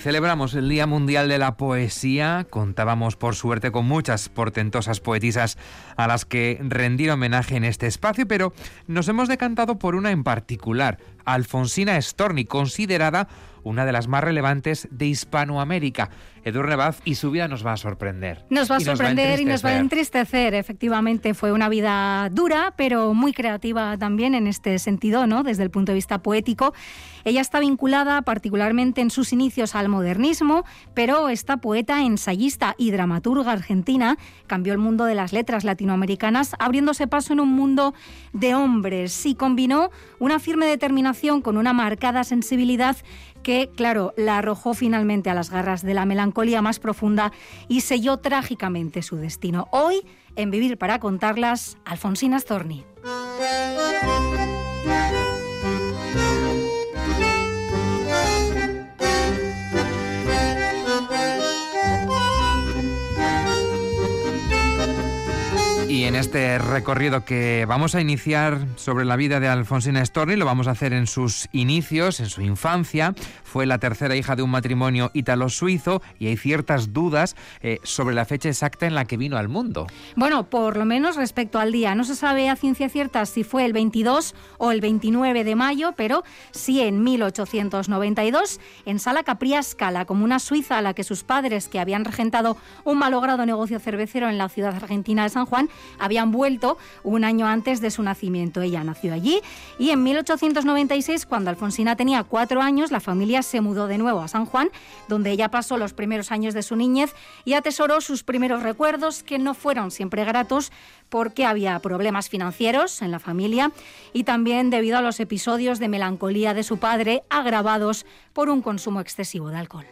Celebramos el Día Mundial de la Poesía. Contábamos, por suerte, con muchas portentosas poetisas a las que rendir homenaje en este espacio, pero nos hemos decantado por una en particular, Alfonsina Storni, considerada una de las más relevantes de Hispanoamérica. Edurne Baz y su vida nos va a sorprender. Nos va a sorprender y nos va a entristecer. Efectivamente, fue una vida dura, pero muy creativa también en este sentido, ¿no? Desde el punto de vista poético. Ella está vinculada particularmente en sus inicios al modernismo, pero esta poeta, ensayista y dramaturga argentina cambió el mundo de las letras latinoamericanas, abriéndose paso en un mundo de hombres y combinó una firme determinación con una marcada sensibilidad que, claro, la arrojó finalmente a las garras de la melancolía más profunda y selló trágicamente su destino. Hoy, en Vivir para contarlas, Alfonsina Storni. Y en este recorrido que vamos a iniciar sobre la vida de Alfonsina Storni, lo vamos a hacer en sus inicios, en su infancia. Fue la tercera hija de un matrimonio ítalo-suizo y hay ciertas dudas eh, sobre la fecha exacta en la que vino al mundo. Bueno, por lo menos respecto al día. No se sabe a ciencia cierta si fue el 22 o el 29 de mayo, pero sí en 1892, en Sala Capriasca, la comuna suiza a la que sus padres, que habían regentado un malogrado negocio cervecero en la ciudad argentina de San Juan, habían vuelto un año antes de su nacimiento. Ella nació allí y en 1896, cuando Alfonsina tenía cuatro años, la familia se mudó de nuevo a San Juan, donde ella pasó los primeros años de su niñez y atesoró sus primeros recuerdos, que no fueron siempre gratos porque había problemas financieros en la familia y también debido a los episodios de melancolía de su padre agravados por un consumo excesivo de alcohol.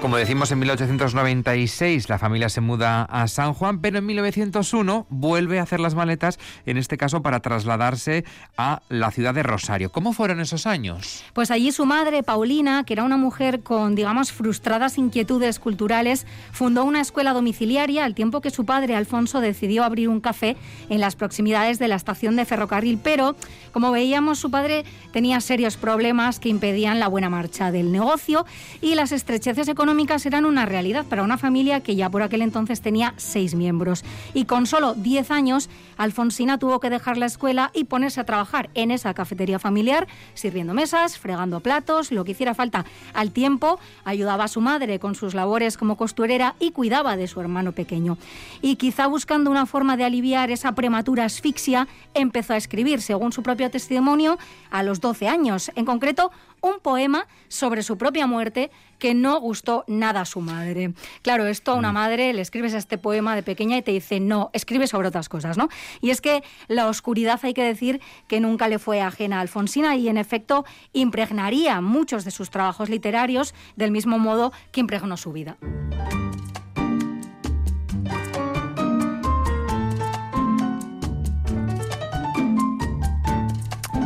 Como decimos, en 1896 la familia se muda a San Juan, pero en 1901 vuelve a hacer las maletas, en este caso para trasladarse a la ciudad de Rosario. ¿Cómo fueron esos años? Pues allí su madre, Paulina, que era una mujer con, digamos, frustradas inquietudes culturales, fundó una escuela domiciliaria al tiempo que su padre, Alfonso, decidió abrir un café en las proximidades de la estación de ferrocarril. Pero, como veíamos, su padre tenía serios problemas que impedían la buena marcha del negocio y las estrecheces económicas eran una realidad para una familia que ya por aquel entonces tenía seis miembros. Y con solo diez años, Alfonsina tuvo que dejar la escuela y ponerse a trabajar en esa cafetería familiar, sirviendo mesas, fregando platos, lo que hiciera falta. Al tiempo, ayudaba a su madre con sus labores como costurera y cuidaba de su hermano pequeño. Y quizá buscando una forma de aliviar esa prematura asfixia, empezó a escribir, según su propio testimonio, a los 12 años. En concreto, un poema sobre su propia muerte que no gustó nada a su madre. Claro, esto a una mm. madre le escribes este poema de pequeña y te dice, no, escribe sobre otras cosas, ¿no? Y es que la oscuridad hay que decir que nunca le fue ajena a Alfonsina y en efecto impregnaría muchos de sus trabajos literarios del mismo modo que impregnó su vida.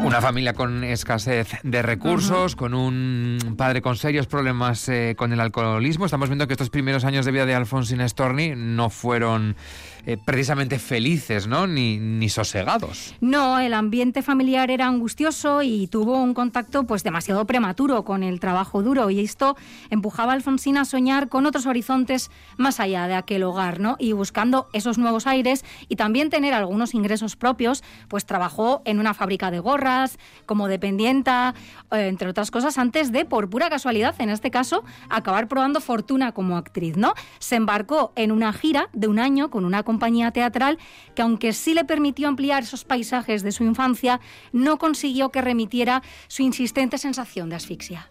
Una familia con escasez de recursos, con un padre con serios problemas eh, con el alcoholismo. Estamos viendo que estos primeros años de vida de Alfonsina Storni no fueron eh, precisamente felices, ¿no? Ni, ni sosegados. No, el ambiente familiar era angustioso y tuvo un contacto pues demasiado prematuro con el trabajo duro y esto empujaba a Alfonsina a soñar con otros horizontes más allá de aquel hogar, ¿no? Y buscando esos nuevos aires y también tener algunos ingresos propios, pues trabajó en una fábrica de gorras, como dependienta, eh, entre otras cosas, antes de, por pura casualidad, en este caso, acabar probando fortuna como actriz, ¿no? Se embarcó en una gira de un año con una compañía teatral que aunque sí le permitió ampliar esos paisajes de su infancia, no consiguió que remitiera su insistente sensación de asfixia.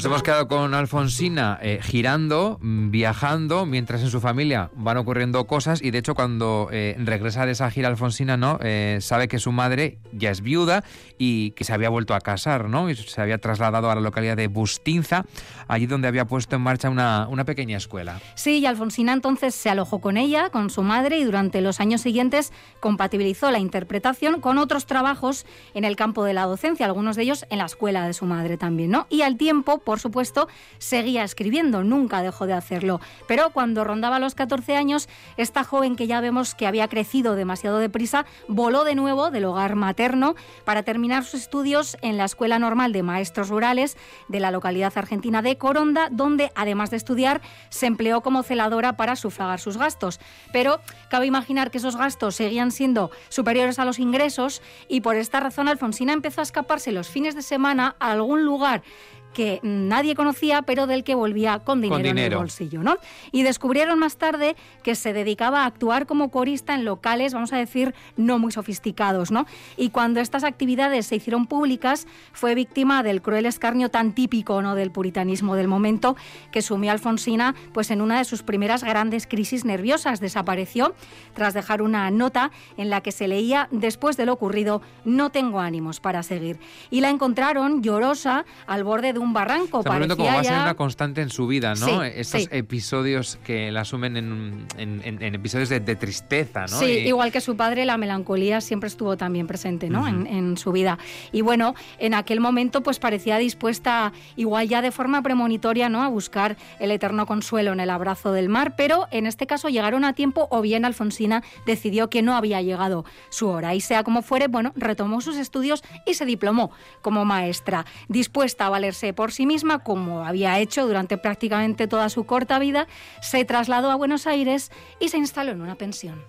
Nos hemos quedado con Alfonsina eh, girando, mm, viajando, mientras en su familia van ocurriendo cosas y de hecho cuando eh, regresa de esa gira Alfonsina, ¿no? Eh, sabe que su madre ya es viuda y que se había vuelto a casar, ¿no? Y se había trasladado a la localidad de Bustinza, allí donde había puesto en marcha una, pequeña escuela. Sí, y Alfonsina entonces se alojó con ella, con su madre y durante los años siguientes compatibilizó la interpretación con otros trabajos en el campo de la docencia, algunos de ellos en la escuela de su madre también, ¿no? Y al tiempo, por supuesto, seguía escribiendo, nunca dejó de hacerlo. Pero cuando rondaba los 14 años, esta joven que ya vemos que había crecido demasiado deprisa, voló de nuevo del hogar materno para terminar sus estudios en la Escuela Normal de Maestros Rurales de la localidad argentina de Coronda, donde además de estudiar, se empleó como celadora para sufragar sus gastos. Pero cabe imaginar que esos gastos seguían siendo superiores a los ingresos y por esta razón Alfonsina empezó a escaparse los fines de semana a algún lugar que nadie conocía, pero del que volvía con dinero, en el bolsillo, ¿no? Y descubrieron más tarde que se dedicaba a actuar como corista en locales, vamos a decir, no muy sofisticados, ¿no? Y cuando estas actividades se hicieron públicas, fue víctima del cruel escarnio tan típico, ¿no? Del puritanismo del momento que sumió a Alfonsina, pues en una de sus primeras grandes crisis nerviosas. Desapareció tras dejar una nota en la que se leía después de lo ocurrido, no tengo ánimos para seguir. Y la encontraron llorosa al borde de un barranco. Estamos viendo cómo va a ser una constante en su vida, ¿no? Estos episodios que la asumen en, episodios de, tristeza, ¿no? Sí, igual que su padre, la melancolía siempre estuvo también presente, ¿no? en, su vida. Y bueno, en aquel momento pues parecía dispuesta, igual ya de forma premonitoria, ¿no? A buscar el eterno consuelo en el abrazo del mar, pero en este caso llegaron a tiempo o bien Alfonsina decidió que no había llegado su hora. Y sea como fuere, bueno, retomó sus estudios y se diplomó como maestra, dispuesta a valerse por sí misma, como había hecho durante prácticamente toda su corta vida, se trasladó a Buenos Aires y se instaló en una pensión.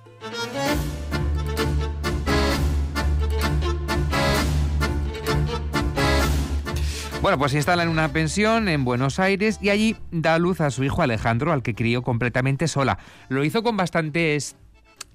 Bueno, pues se instala en una pensión en Buenos Aires y allí da luz a su hijo Alejandro, al que crió completamente sola. Lo hizo con bastantes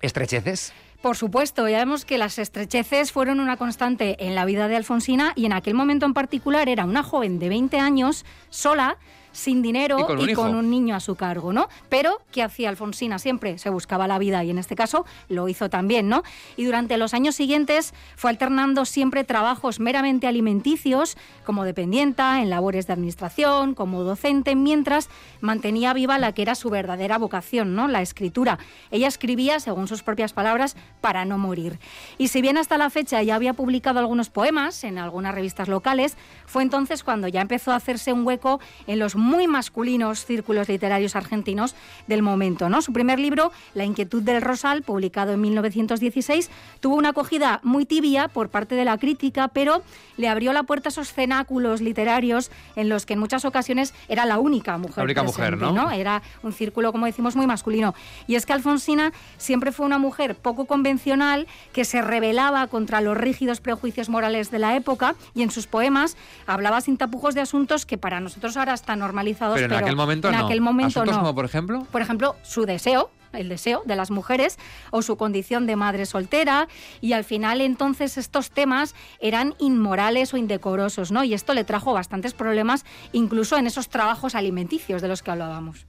estrecheces. Por supuesto, ya vemos que las estrecheces fueron una constante en la vida de Alfonsina y en aquel momento en particular era una joven de 20 años sola sin dinero y con, un, niño a su cargo, ¿no? Pero ¿qué hacía Alfonsina? Siempre se buscaba la vida y en este caso lo hizo también, ¿no? Y durante los años siguientes fue alternando siempre trabajos meramente alimenticios, como dependienta, en labores de administración, como docente, mientras mantenía viva la que era su verdadera vocación, ¿no? La escritura. Ella escribía, según sus propias palabras, para no morir. Y si bien hasta la fecha ya había publicado algunos poemas en algunas revistas locales, fue entonces cuando ya empezó a hacerse un hueco en los muy masculinos círculos literarios argentinos del momento. ¿no? Su primer libro, La inquietud del Rosal, publicado en 1916, tuvo una acogida muy tibia por parte de la crítica, pero le abrió la puerta a esos cenáculos literarios en los que en muchas ocasiones era la única mujer. La única mujer, ¿no? Era un círculo, como decimos, muy masculino. Y es que Alfonsina siempre fue una mujer poco convencional que se rebelaba contra los rígidos prejuicios morales de la época y en sus poemas hablaba sin tapujos de asuntos que para nosotros ahora están normalizados pero en aquel momento en no. aquel momento no. como por ejemplo? Por ejemplo, su deseo, el deseo de las mujeres o su condición de madre soltera y al final entonces estos temas eran inmorales o indecorosos, ¿no? Y esto le trajo bastantes problemas incluso en esos trabajos alimenticios de los que hablábamos.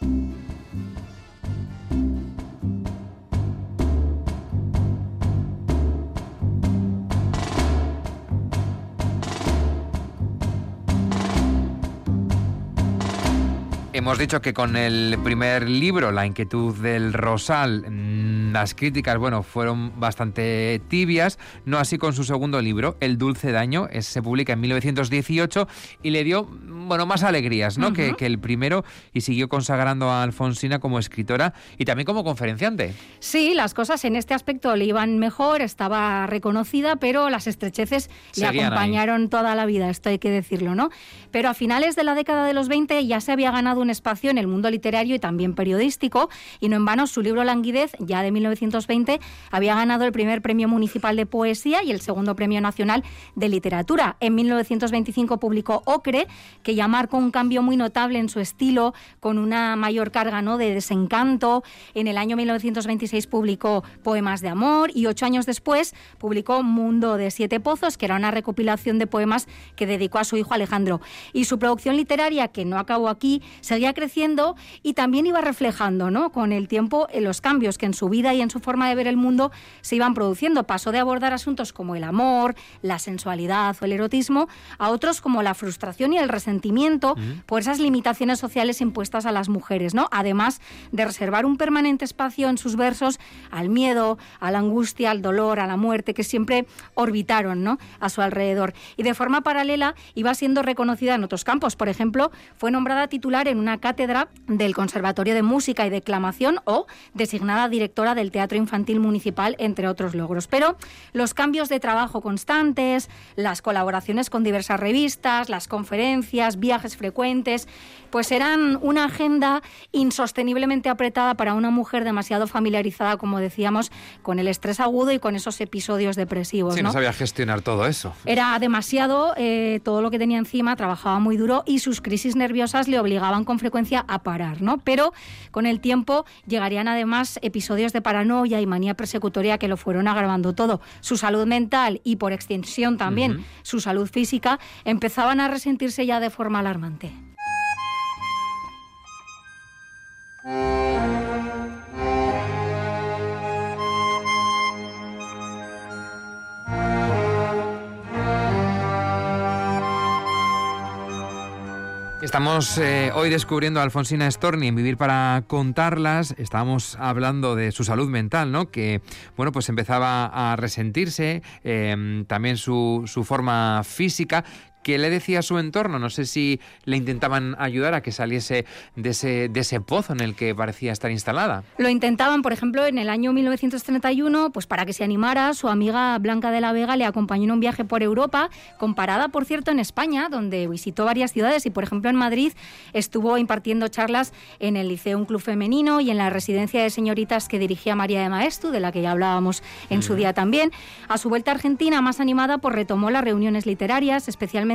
Hemos dicho que con el primer libro, La inquietud del Rosal, mm, las críticas, bueno, fueron bastante tibias, no así con su segundo libro, El dulce daño, se publica en 1918 y le dio, bueno, más alegrías, ¿no? que, que, el primero y siguió consagrando a Alfonsina como escritora y también como conferenciante. Sí, las cosas en este aspecto le iban mejor, estaba reconocida, pero las estrecheces le acompañaron toda la vida, esto hay que decirlo, ¿no? Pero a finales de la década de los 20 ya se había ganado un espacio en el mundo literario y también periodístico, y no en vano su libro Languidez, ya de 1920 había ganado el primer premio municipal de poesía y el segundo premio nacional de literatura. En 1925 publicó Ocre, que ya marcó un cambio muy notable en su estilo, con una mayor carga ¿no? de desencanto. En el año 1926 publicó Poemas de Amor y ocho años después publicó Mundo de Siete Pozos, que era una recopilación de poemas que dedicó a su hijo Alejandro. Y su producción literaria, que no acabó aquí, seguía creciendo y también iba reflejando ¿no? con el tiempo en los cambios que en su vida y en su forma de ver el mundo se iban produciendo. Pasó de abordar asuntos como el amor, la sensualidad o el erotismo a otros como la frustración y el resentimiento por esas limitaciones sociales impuestas a las mujeres, ¿no? Además de reservar un permanente espacio en sus versos al miedo, a la angustia, al dolor, a la muerte que siempre orbitaron, ¿no? a su alrededor. Y de forma paralela iba siendo reconocida en otros campos. Por ejemplo, fue nombrada titular en una cátedra del Conservatorio de Música y Declamación o designada directora del Teatro Infantil Municipal, entre otros logros. Pero los cambios de trabajo constantes, las colaboraciones con diversas revistas, las conferencias, viajes frecuentes, pues eran una agenda insosteniblemente apretada para una mujer demasiado familiarizada, como decíamos, con el estrés agudo y con esos episodios depresivos. Sí, no, sabía gestionar todo eso. Era demasiado eh, todo lo que tenía encima, trabajaba muy duro y sus crisis nerviosas le obligaban con frecuencia a parar, ¿no? Pero con el tiempo llegarían además episodios de paranoia y manía persecutoria que lo fueron agravando todo. Su salud mental y por extensión también su salud física empezaban a resentirse ya de forma alarmante. Estamos eh, hoy descubriendo a Alfonsina Storni en Vivir para contarlas. Estábamos hablando de su salud mental, ¿no? Que, bueno, pues empezaba a resentirse, eh, también su, su forma física. ¿Qué le decía a su entorno? No sé si le intentaban ayudar a que saliese de ese, de ese pozo en el que parecía estar instalada. Lo intentaban, por ejemplo, en el año 1931, pues para que se animara, su amiga Blanca de la Vega le acompañó en un viaje por Europa, comparada, por cierto, en España, donde visitó varias ciudades y, por ejemplo, en Madrid estuvo impartiendo charlas en el Liceo Un Club Femenino y en la residencia de señoritas que dirigía María de Maestu, de la que ya hablábamos en su día también. A su vuelta a Argentina, más animada, pues retomó las reuniones literarias, especialmente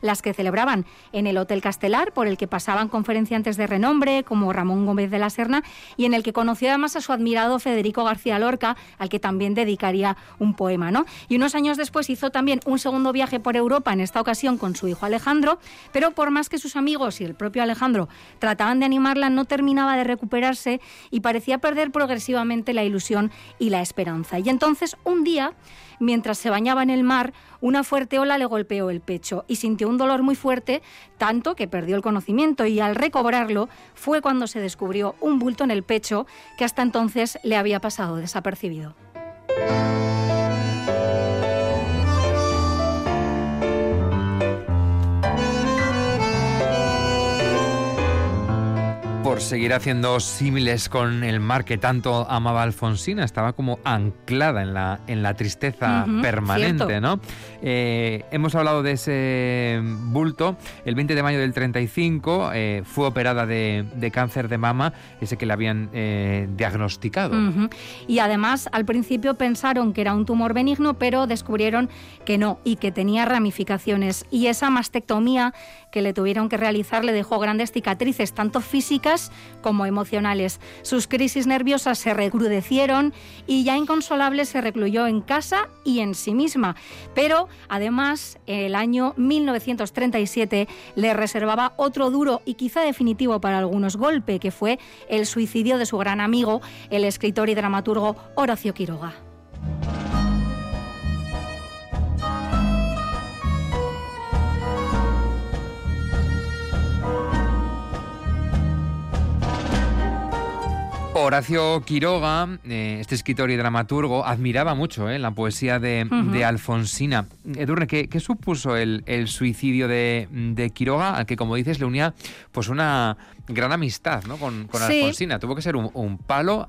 las que celebraban en el Hotel Castelar, por el que pasaban conferenciantes de renombre como Ramón Gómez de la Serna y en el que conoció además a su admirado Federico García Lorca, al que también dedicaría un poema. ¿no? Y unos años después hizo también un segundo viaje por Europa, en esta ocasión con su hijo Alejandro, pero por más que sus amigos y el propio Alejandro trataban de animarla, no terminaba de recuperarse y parecía perder progresivamente la ilusión y la esperanza. Y entonces un día mientras se bañaba en el mar, una fuerte ola le golpeó el pecho y sintió un dolor muy fuerte, tanto que perdió el conocimiento y al recobrarlo fue cuando se descubrió un bulto en el pecho que hasta entonces le había pasado desapercibido. Por seguir haciendo símiles con el mar que tanto amaba Alfonsina, estaba como anclada en la, en la tristeza permanente, ¿no? Eh, hemos hablado de ese bulto. El 20 de mayo del 35 eh, fue operada de, cáncer de mama, ese que le habían eh, diagnosticado. Y además, al principio pensaron que era un tumor benigno, pero descubrieron que no y que tenía ramificaciones. Y esa mastectomía que le tuvieron que realizar le dejó grandes cicatrices, tanto físicas como emocionales. Sus crisis nerviosas se recrudecieron y ya inconsolable se recluyó en casa y en sí misma. Pero además, el año 1937 le reservaba otro duro y quizá definitivo para algunos golpe, que fue el suicidio de su gran amigo, el escritor y dramaturgo Horacio Quiroga. Horacio Quiroga, eh, este escritor y dramaturgo, admiraba mucho eh, la poesía de, Alfonsina. Edurne, ¿qué, supuso el, suicidio de, Quiroga, al que, como dices, le unía pues una gran amistad con, Alfonsina? Tuvo que ser un, palo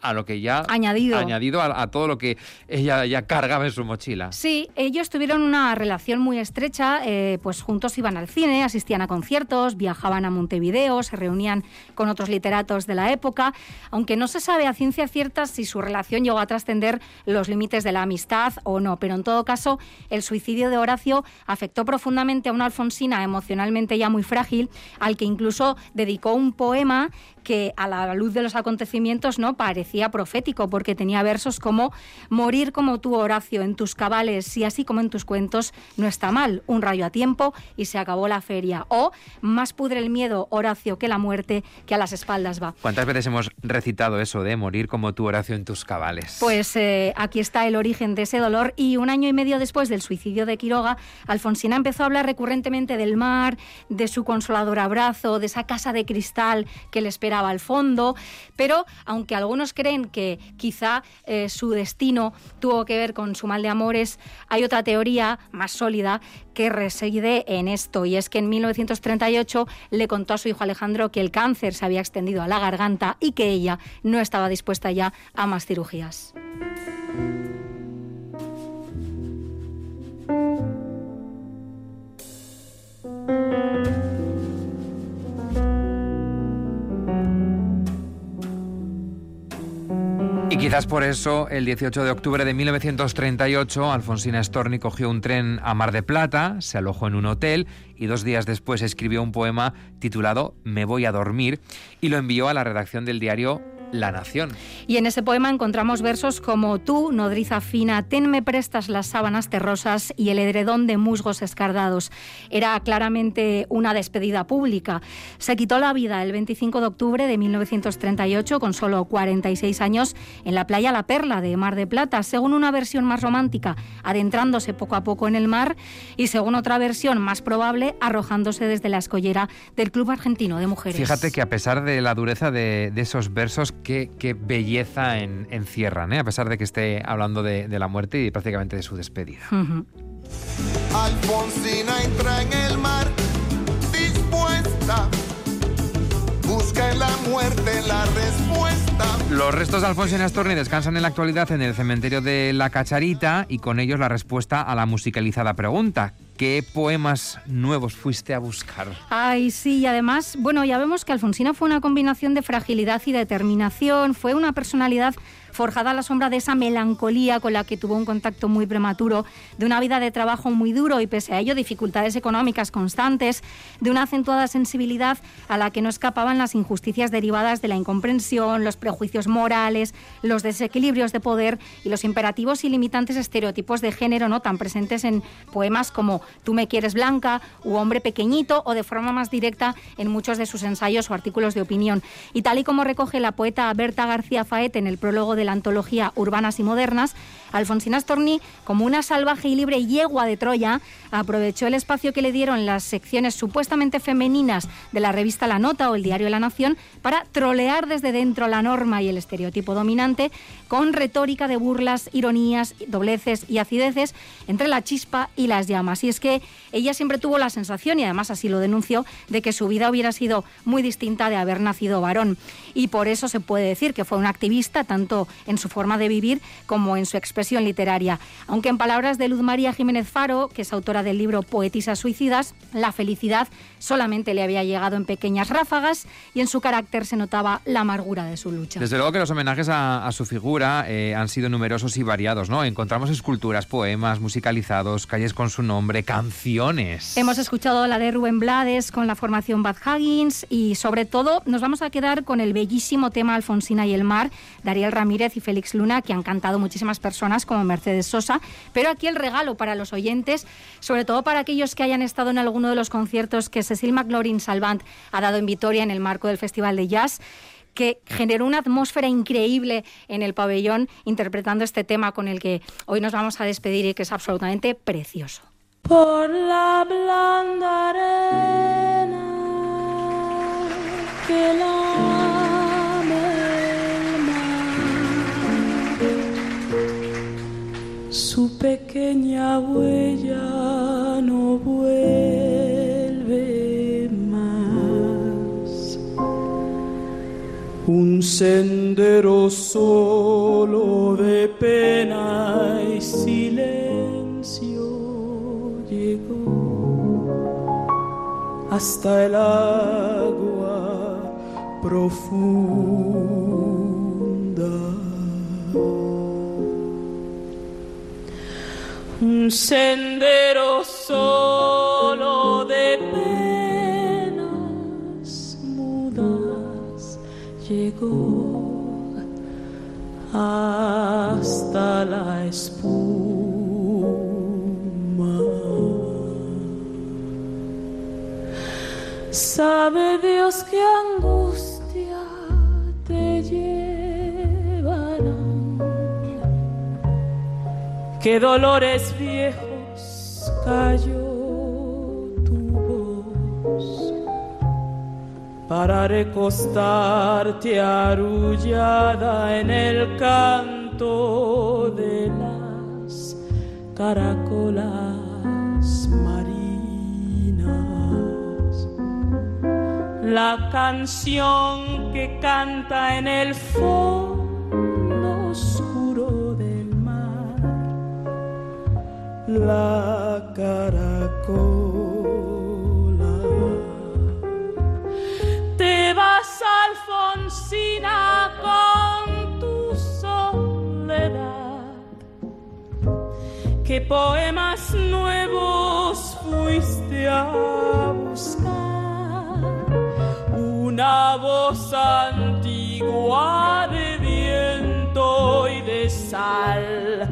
a lo que ya añadido, añadido a, todo lo que ella ya cargaba en su mochila. Sí, ellos tuvieron una relación muy estrecha, eh, pues juntos iban al cine, asistían a conciertos, viajaban a Montevideo, se reunían con otros literatos de la época, aunque no se sabe a ciencia cierta si su relación llegó a trascender los límites de la amistad o no, pero en todo caso el suicidio de Horacio afectó profundamente a una Alfonsina emocionalmente ya muy frágil, al que incluso dedicó un poema que a la luz de los acontecimientos no parecía profético porque tenía versos como morir como tú Horacio en tus cabales y así como en tus cuentos no está mal un rayo a tiempo y se acabó la feria o más pudre el miedo Horacio que la muerte que a las espaldas va ¿Cuántas veces hemos recitado eso de morir como tú Horacio en tus cabales? Pues eh, aquí está el origen de ese dolor y un año y medio después del suicidio de Quiroga Alfonsina empezó a hablar recurrentemente del mar de su consolador abrazo de esa casa de cristal que le esperaba al fondo, pero aunque algunos creen que quizá eh, su destino tuvo que ver con su mal de amores, hay otra teoría más sólida que reside en esto, y es que en 1938 le contó a su hijo Alejandro que el cáncer se había extendido a la garganta y que ella no estaba dispuesta ya a más cirugías. Quizás por eso, el 18 de octubre de 1938, Alfonsina Storni cogió un tren a Mar de Plata, se alojó en un hotel y dos días después escribió un poema titulado Me voy a dormir y lo envió a la redacción del diario la Nación. Y en ese poema encontramos versos como Tú, nodriza fina, tenme prestas las sábanas terrosas y el edredón de musgos escardados. Era claramente una despedida pública. Se quitó la vida el 25 de octubre de 1938, con solo 46 años, en la playa La Perla de Mar de Plata, según una versión más romántica, adentrándose poco a poco en el mar, y según otra versión más probable, arrojándose desde la escollera del Club Argentino de Mujeres. Fíjate que a pesar de la dureza de, de esos versos, qué, belleza en, encierran, ¿eh? a pesar de que esté hablando de, la muerte y prácticamente de su despedida. Alfonsina entra en el mar dispuesta. Busca en la muerte la respuesta. Los restos de Alfonsina Storni descansan en la actualidad en el cementerio de La Cacharita y con ellos la respuesta a la musicalizada pregunta ¿Qué poemas nuevos fuiste a buscar? Ay, sí, y además, bueno, ya vemos que Alfonsina fue una combinación de fragilidad y determinación, fue una personalidad forjada a la sombra de esa melancolía con la que tuvo un contacto muy prematuro, de una vida de trabajo muy duro y pese a ello dificultades económicas constantes, de una acentuada sensibilidad a la que no escapaban las injusticias derivadas de la incomprensión, los prejuicios morales, los desequilibrios de poder y los imperativos y limitantes estereotipos de género no tan presentes en poemas como Tú me quieres blanca u Hombre pequeñito o de forma más directa en muchos de sus ensayos o artículos de opinión. Y tal y como recoge la poeta Berta García Faet en el prólogo de la antología Urbanas y Modernas, Alfonsina Storni, como una salvaje y libre yegua de Troya, aprovechó el espacio que le dieron las secciones supuestamente femeninas de la revista La Nota o el diario La Nación para trolear desde dentro la norma y el estereotipo dominante con retórica de burlas, ironías, dobleces y acideces entre la chispa y las llamas. Y es que ella siempre tuvo la sensación, y además así lo denunció, de que su vida hubiera sido muy distinta de haber nacido varón. Y por eso se puede decir que fue una activista tanto en su forma de vivir como en su expresión literaria. Aunque en palabras de Luz María Jiménez Faro, que es autora del libro Poetisas Suicidas, la felicidad solamente le había llegado en pequeñas ráfagas y en su carácter se notaba la amargura de su lucha. Desde luego que los homenajes a, su figura eh, han sido numerosos y variados, ¿no? Encontramos esculturas, poemas musicalizados, calles con su nombre, canciones. Hemos escuchado la de Rubén Blades con la formación Bad Huggins y sobre todo nos vamos a quedar con el bellísimo tema Alfonsina y el mar de Ariel Ramírez y Félix Luna, que han cantado muchísimas como Mercedes Sosa. Pero aquí el regalo para los oyentes, sobre todo para aquellos que hayan estado en alguno de los conciertos que Cecil McLaurin Salvant ha dado en Vitoria en el marco del Festival de Jazz que generó una atmósfera increíble en el pabellón interpretando este tema con el que hoy nos vamos a despedir y que es absolutamente precioso. Por la blanda arena que la su pequeña huella no vuelve más. un sendero solo de pena y silencio llegó hasta el agua profunda. Un sendero solo de penas mudas llegó hasta la espuma. Sabe Dios qué angustia qué dolores viejos cayó tu voz para recostarte arrullada en el canto de las caracolas marinas. La canción que canta en el fondo La caracola te vas Alfonsina con tu soledad. ¿Qué poemas nuevos fuiste a buscar? Una voz antigua de viento y de sal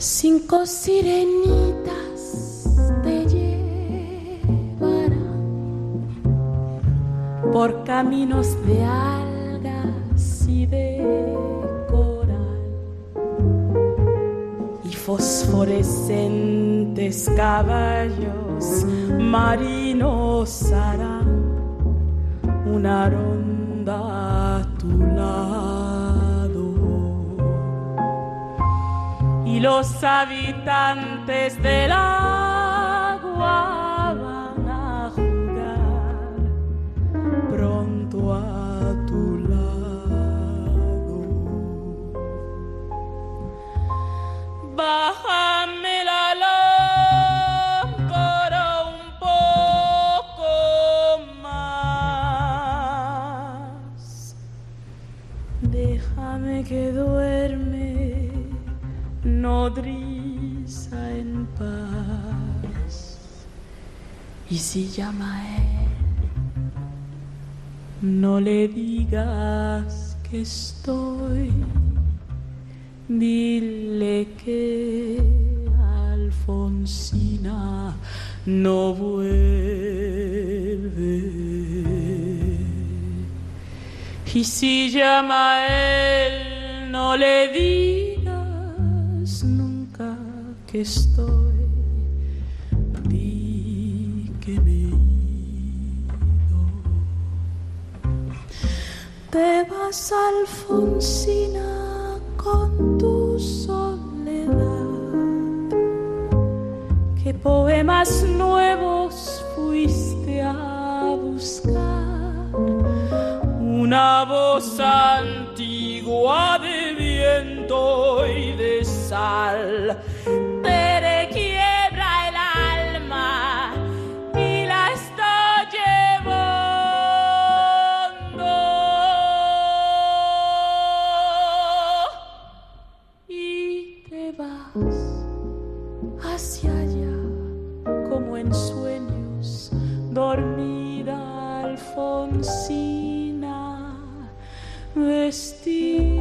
Cinco sirenitas te llevarán por caminos de algas y de coral y fosforescentes caballos marinos harán una ronda los habitantes del agua van a jugar pronto a tu lado. Bájame la lámpara un poco más. Déjame que duerme nodriza en paz. Y si llama a él, no le digas que estoy. Dile que Alfonsina no vuelve Y si llama a él, no le digas que estoy. Di que me ido. Te vas, Alfonsina, con tu soledad. ¿Qué poemas nuevos fuiste a buscar? Una voz antigua de viento y de sal vestido.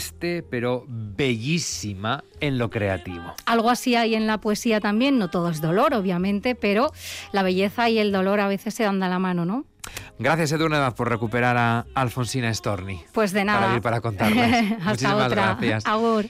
Triste, pero bellísima en lo creativo. Algo así hay en la poesía también, no todo es dolor, obviamente, pero la belleza y el dolor a veces se dan de la mano, ¿no? Gracias, Edurne, por recuperar a Alfonsina Storni. Pues de nada. Para venir para contarles. Hasta Muchísimas otra. gracias. Agur.